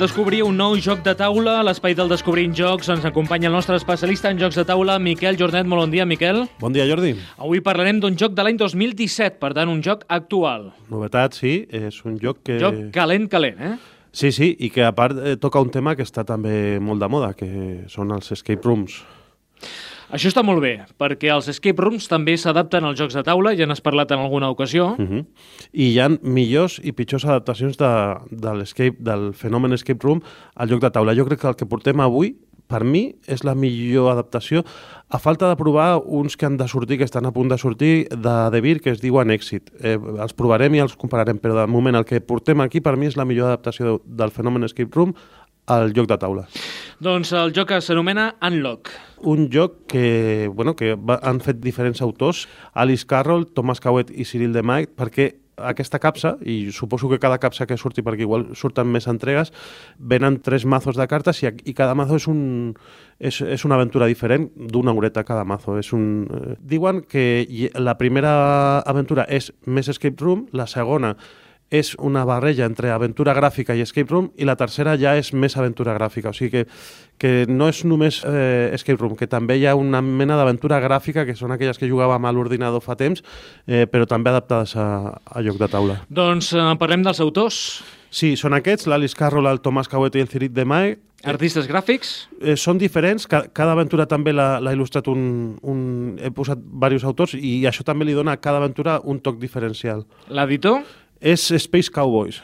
Descobrir un nou joc de taula. A l'espai del Descobrint Jocs ens acompanya el nostre especialista en jocs de taula, Miquel Jornet. Molt bon dia, Miquel. Bon dia, Jordi. Avui parlarem d'un joc de l'any 2017, per tant, un joc actual. Novetat, sí, és un joc que... Joc calent, calent, eh? Sí, sí, i que a part eh, toca un tema que està també molt de moda, que són els escape rooms. Això està molt bé, perquè els escape rooms també s'adapten als jocs de taula, ja n'has parlat en alguna ocasió. Uh -huh. I hi ha millors i pitjors adaptacions de, de l'escape, del fenomen escape room al joc de taula. Jo crec que el que portem avui per mi és la millor adaptació a falta de provar uns que han de sortir, que estan a punt de sortir de De Beer, que es diuen Èxit. Eh, els provarem i els compararem, però de moment el que portem aquí per mi és la millor adaptació de, del fenomen escape room al joc de taula. Doncs el joc s'anomena Unlock. Un joc que, bueno, que va, han fet diferents autors, Alice Carroll, Thomas Cowett i Cyril de Mike, perquè aquesta capsa, i suposo que cada capsa que surti, perquè igual surten més entregues, venen tres mazos de cartes i, i cada mazo és, un, és, és una aventura diferent d'una horeta cada mazo. És un, eh, diuen que la primera aventura és més escape room, la segona és una barreja entre aventura gràfica i escape room i la tercera ja és més aventura gràfica, o sigui que, que no és només eh, escape room, que també hi ha una mena d'aventura gràfica que són aquelles que jugàvem a l'ordinador fa temps, eh, però també adaptades a, a lloc de taula. Doncs eh, parlem dels autors. Sí, són aquests, l'Alice Carroll, el Tomàs Cauet i el Cirit de Mai. Artistes gràfics? Eh, són diferents, cada, cada aventura també l'ha il·lustrat un, un... He posat diversos autors i això també li dona a cada aventura un toc diferencial. L'editor? És Space Cowboys.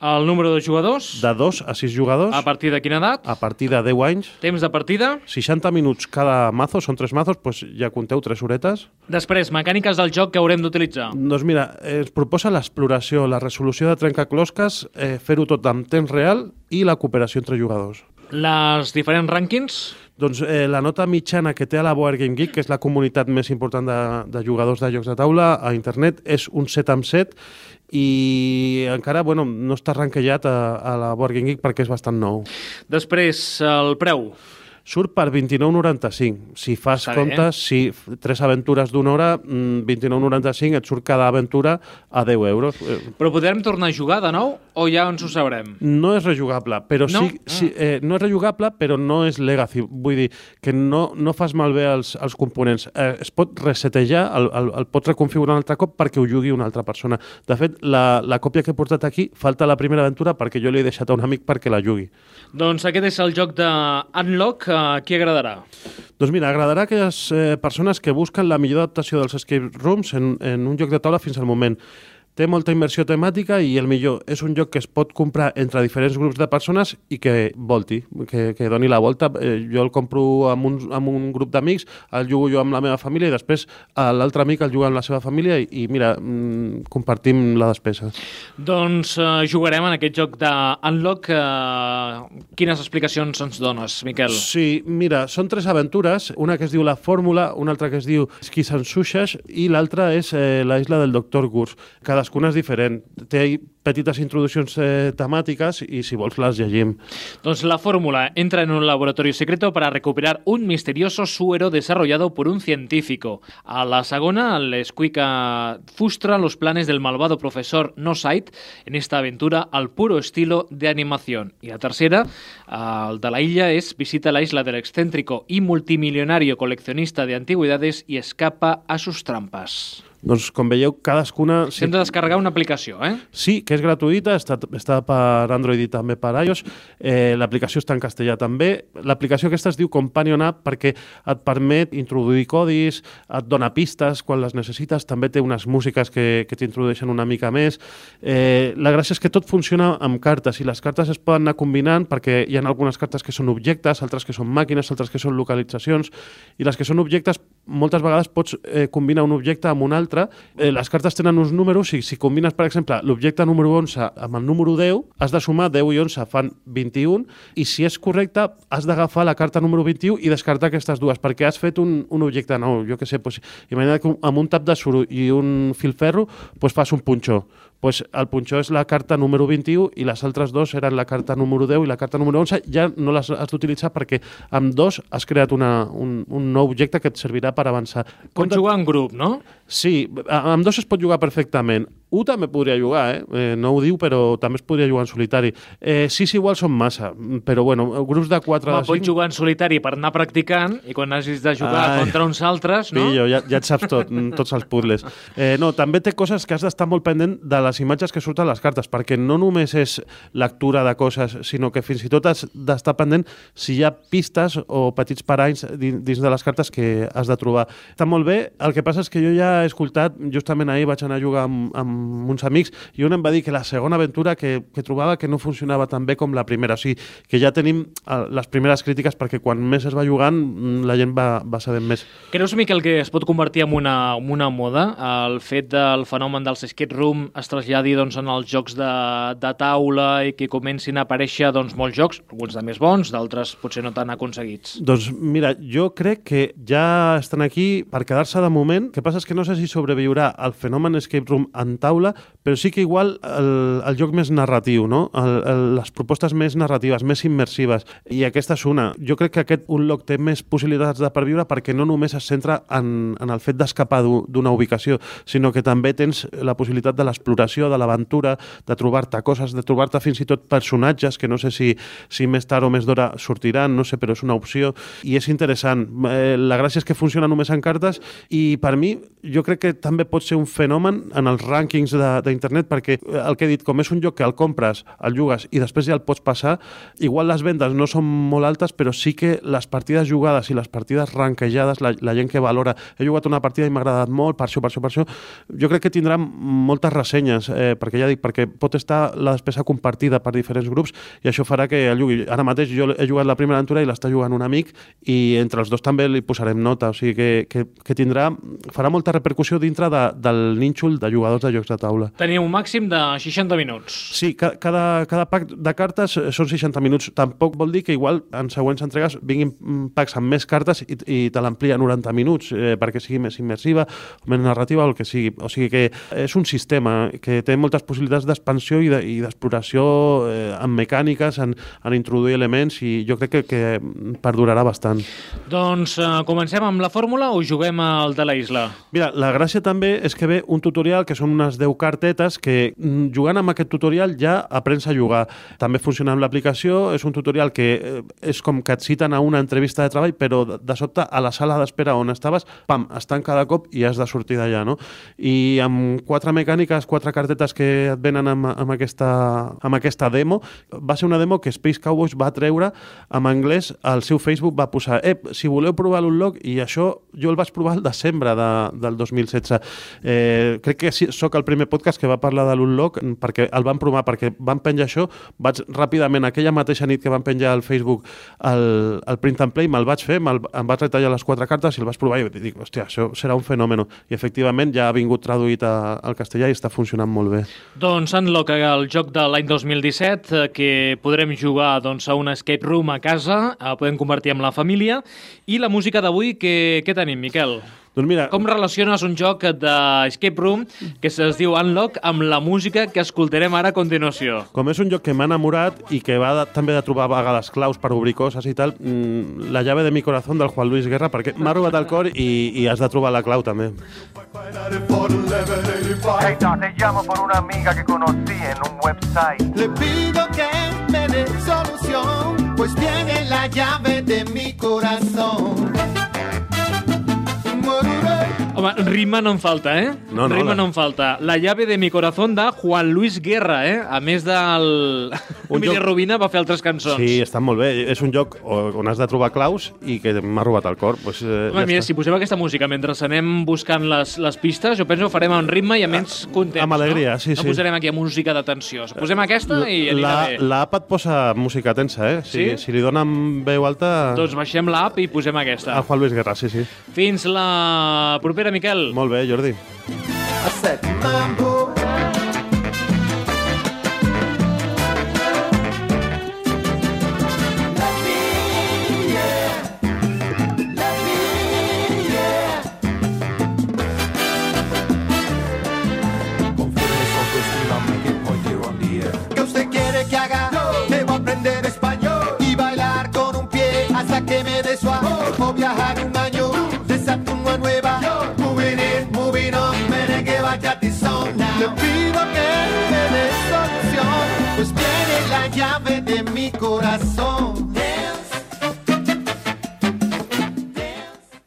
El número de jugadors? De 2 a 6 jugadors. A partir de quina edat? A partir de 10 anys. Temps de partida? 60 minuts cada mazo, són 3 mazos, doncs ja compteu 3 horetes. Després, mecàniques del joc que haurem d'utilitzar. Doncs mira, es proposa l'exploració, la resolució de trencaclosques, eh, fer-ho tot en temps real i la cooperació entre jugadors. Les diferents rànquings? Doncs eh, la nota mitjana que té a la Board Game Geek, que és la comunitat més important de, de jugadors de jocs de taula a internet, és un 7 amb 7 i encara bueno, no està ranquejat a, a la Board Game Geek perquè és bastant nou. Després, el preu surt per 29,95. Si fas Està comptes, si tres aventures d'una hora, 29,95 mm, et surt cada aventura a 10 euros. Però podrem tornar a jugar de nou o ja ens ho sabrem? No és rejugable, però no? sí, sí ah. eh, no és rejugable, però no és legacy. Vull dir que no, no fas malbé els, els components. Eh, es pot resetejar, el, el, el pots reconfigurar un altre cop perquè ho jugui una altra persona. De fet, la, la còpia que he portat aquí falta la primera aventura perquè jo l'he deixat a un amic perquè la jugui. Doncs aquest és el joc de Unlock, a qui agradarà? Doncs mira, agradarà a aquelles eh, persones que busquen la millor adaptació dels escape rooms en, en un joc de taula fins al moment té molta immersió temàtica i el millor, és un joc que es pot comprar entre diferents grups de persones i que volti, que, que doni la volta. Eh, jo el compro amb un, amb un grup d'amics, el jugo jo amb la meva família i després l'altre amic el juga amb la seva família i, i mira, mm, compartim la despesa. Doncs uh, jugarem en aquest joc d'Unlock. Uh, quines explicacions ens dones, Miquel? Sí, mira, són tres aventures, una que es diu La Fórmula, una altra que es diu and Sushas i l'altra és eh, la isla del Doctor Gurs. Cada cadascuna és diferent. Té petites introduccions eh, temàtiques i si vols les llegim. Doncs la fórmula entra en un laboratorio secreto para recuperar un misterioso suero desarrollado por un científico. A la segona, l'escuica frustra los planes del malvado profesor No Sight en esta aventura al puro estilo de animación. I la tercera, el de la illa, es visita la isla del excéntrico y multimillonario coleccionista de antigüedades y escapa a sus trampas. Doncs, com veieu, cadascuna... Sí. Hem de descarregar una aplicació, eh? Sí, que és gratuïta, està, està per Android i també per iOS. Eh, L'aplicació està en castellà també. L'aplicació aquesta es diu Companion App perquè et permet introduir codis, et dona pistes quan les necessites, també té unes músiques que, que t'introdueixen una mica més. Eh, la gràcia és que tot funciona amb cartes i les cartes es poden anar combinant perquè hi ha algunes cartes que són objectes, altres que són màquines, altres que són localitzacions, i les que són objectes moltes vegades pots eh, combinar un objecte amb un altre. Eh, les cartes tenen uns números, si, si combines, per exemple, l'objecte número 11 amb el número 10, has de sumar 10 i 11 fan 21, i si és correcte, has d'agafar la carta número 21 i descartar aquestes dues, perquè has fet un, un objecte nou. Jo què sé, doncs, imagina't que amb un tap de suro i un filferro doncs fas un punxó pues el punxó és la carta número 21 i les altres dos eren la carta número 10 i la carta número 11. Ja no les has d'utilitzar perquè amb dos has creat una, un, un nou objecte que et servirà per avançar. Pots jugar en grup, no? Sí, amb dos es pot jugar perfectament. 1 també podria jugar, eh? eh? No ho diu, però també es podria jugar en solitari. Eh, 6 igual són massa, però bueno, grups de 4 Home, de 5... pots jugar en solitari per anar practicant i quan hagis de jugar Ai. contra uns altres, no? Pillo, ja, ja et saps tot, mm, tots els puzzles. Eh, no, també té coses que has d'estar molt pendent de les imatges que surten a les cartes, perquè no només és lectura de coses, sinó que fins i tot has d'estar pendent si hi ha pistes o petits paranys dins, dins de les cartes que has de trobar. Està molt bé, el que passa és que jo ja he escoltat, justament ahir vaig anar a jugar amb, amb uns amics i un em va dir que la segona aventura que, que trobava que no funcionava tan bé com la primera. O sigui, que ja tenim eh, les primeres crítiques perquè quan més es va jugant mm, la gent va, va sabent més. Creus, Miquel, que es pot convertir en una, en una moda? El fet del fenomen dels escape room es traslladi doncs, en els jocs de, de taula i que comencin a aparèixer doncs, molts jocs, alguns de més bons, d'altres potser no tan aconseguits. Doncs mira, jo crec que ja estan aquí per quedar-se de moment. El que passa és que no sé si sobreviurà el fenomen escape room en taula, però sí que igual el, el joc més narratiu, no? el, el, les propostes més narratives, més immersives. I aquesta és una. Jo crec que aquest Unlock té més possibilitats de perviure perquè no només es centra en, en el fet d'escapar d'u- d'una ubicació, sinó que també tens la possibilitat de l'exploració, de l'aventura, de trobar-te coses, de trobar-te fins i tot personatges que no sé si, si més tard o més d'hora sortiran, no sé, però és una opció i és interessant. Eh, la gràcia és que funciona només en cartes i per mi jo crec que també pot ser un fenomen en els rànquings de- d'internet perquè eh, el que he dit, com és un joc que el compres, el jugues i després ja el pots passar, igual les vendes no són molt altes, però sí que les partides jugades i les partides ranquejades, la, la gent que valora, he jugat una partida i m'ha agradat molt, per això, per això, per això, jo crec que tindrà moltes ressenyes, eh, perquè ja dic, perquè pot estar la despesa compartida per diferents grups i això farà que el jugui. Ara mateix jo he jugat la primera aventura i l'està jugant un amic i entre els dos també li posarem nota, o sigui que, que, que tindrà, farà molta repercussió dintre de, del nínxol de jugadors de jocs de taula. Teniu un màxim de 60 minuts. Sí, ca- cada, cada pack de cartes són 60 minuts. Tampoc vol dir que igual en següents entregues vinguin mm, packs amb més cartes i, i te l'amplia a 90 minuts eh, perquè sigui més immersiva, més narrativa o el que sigui. O sigui que és un sistema que té moltes possibilitats d'expansió i de- i d'exploració eh, en mecàniques, en, en introduir elements i jo crec que, que perdurarà bastant. Doncs eh, comencem amb la fórmula o juguem al de la isla? Mira, la gràcia també és que ve un tutorial que són unes 10 cartetes que mm, jugant amb aquest tutorial ja aprens a jugar. També funciona amb l'aplicació, és un tutorial que eh, és com que et citen a una entrevista de treball, però de, sobte a la sala d'espera on estaves, pam, es tanca de cop i has de sortir d'allà, no? I amb quatre mecàniques, quatre cartetes que et venen amb, amb, aquesta, amb aquesta demo, va ser una demo que Space Cowboys va treure en anglès al seu Facebook, va posar, eh, si voleu provar l'unlock, i això jo el vaig provar al desembre de, del 2016. Eh, crec que sóc el primer podcast que va parlar de l'unlock perquè el van provar, perquè van penjar això, vaig ràpidament, aquella mateixa nit que van penjar al Facebook el, el print and play, me'l vaig fer, me'l, em vaig retallar les quatre cartes i el vaig provar i dic, hòstia, això serà un fenomen. I efectivament ja ha vingut traduït a, al castellà i està funcionant molt bé. Doncs Unlock, el joc de l'any 2017, eh, que podrem jugar doncs, a un escape room a casa, eh, podem convertir amb la família. I la música d'avui, què, què tenim, Miquel? Doncs mira, Com relaciones un joc d'escape room que es diu Unlock amb la música que escoltarem ara a continuació? Com és un joc que m'ha enamorat i que va de, també de trobar a vegades claus per obrir coses i tal, mmm, la llave de mi corazón del Juan Luis Guerra, perquè m'ha robat el cor i, i has de trobar la clau també. Hey, no, te llamo por una amiga que conocí en un website. Le pido que me dé solución, pues tiene la llave de mi corazón. Home, rima no en falta, eh? No, no, rima la- no en falta. La llave de mi corazón de Juan Luis Guerra, eh? A més del... Un Emili joc- Rubina va fer altres cançons. Sí, està molt bé. És un joc on has de trobar claus i que m'ha robat el cor. Pues, eh, Home, ja mira, està. si posem aquesta música mentre anem buscant les, les pistes, jo penso que ho farem amb ritme i amb menys contents, amb alegria, no? sí, no sí. posarem aquí música de tensió. Posem aquesta i anirà la, bé. L'app et posa música tensa, eh? Si, Sí? si li donen veu alta... Doncs baixem l'app i posem aquesta. A Juan Luis Guerra, sí, sí. Fins la propera, Miquel. Molt bé, Jordi. I said, Mambo. La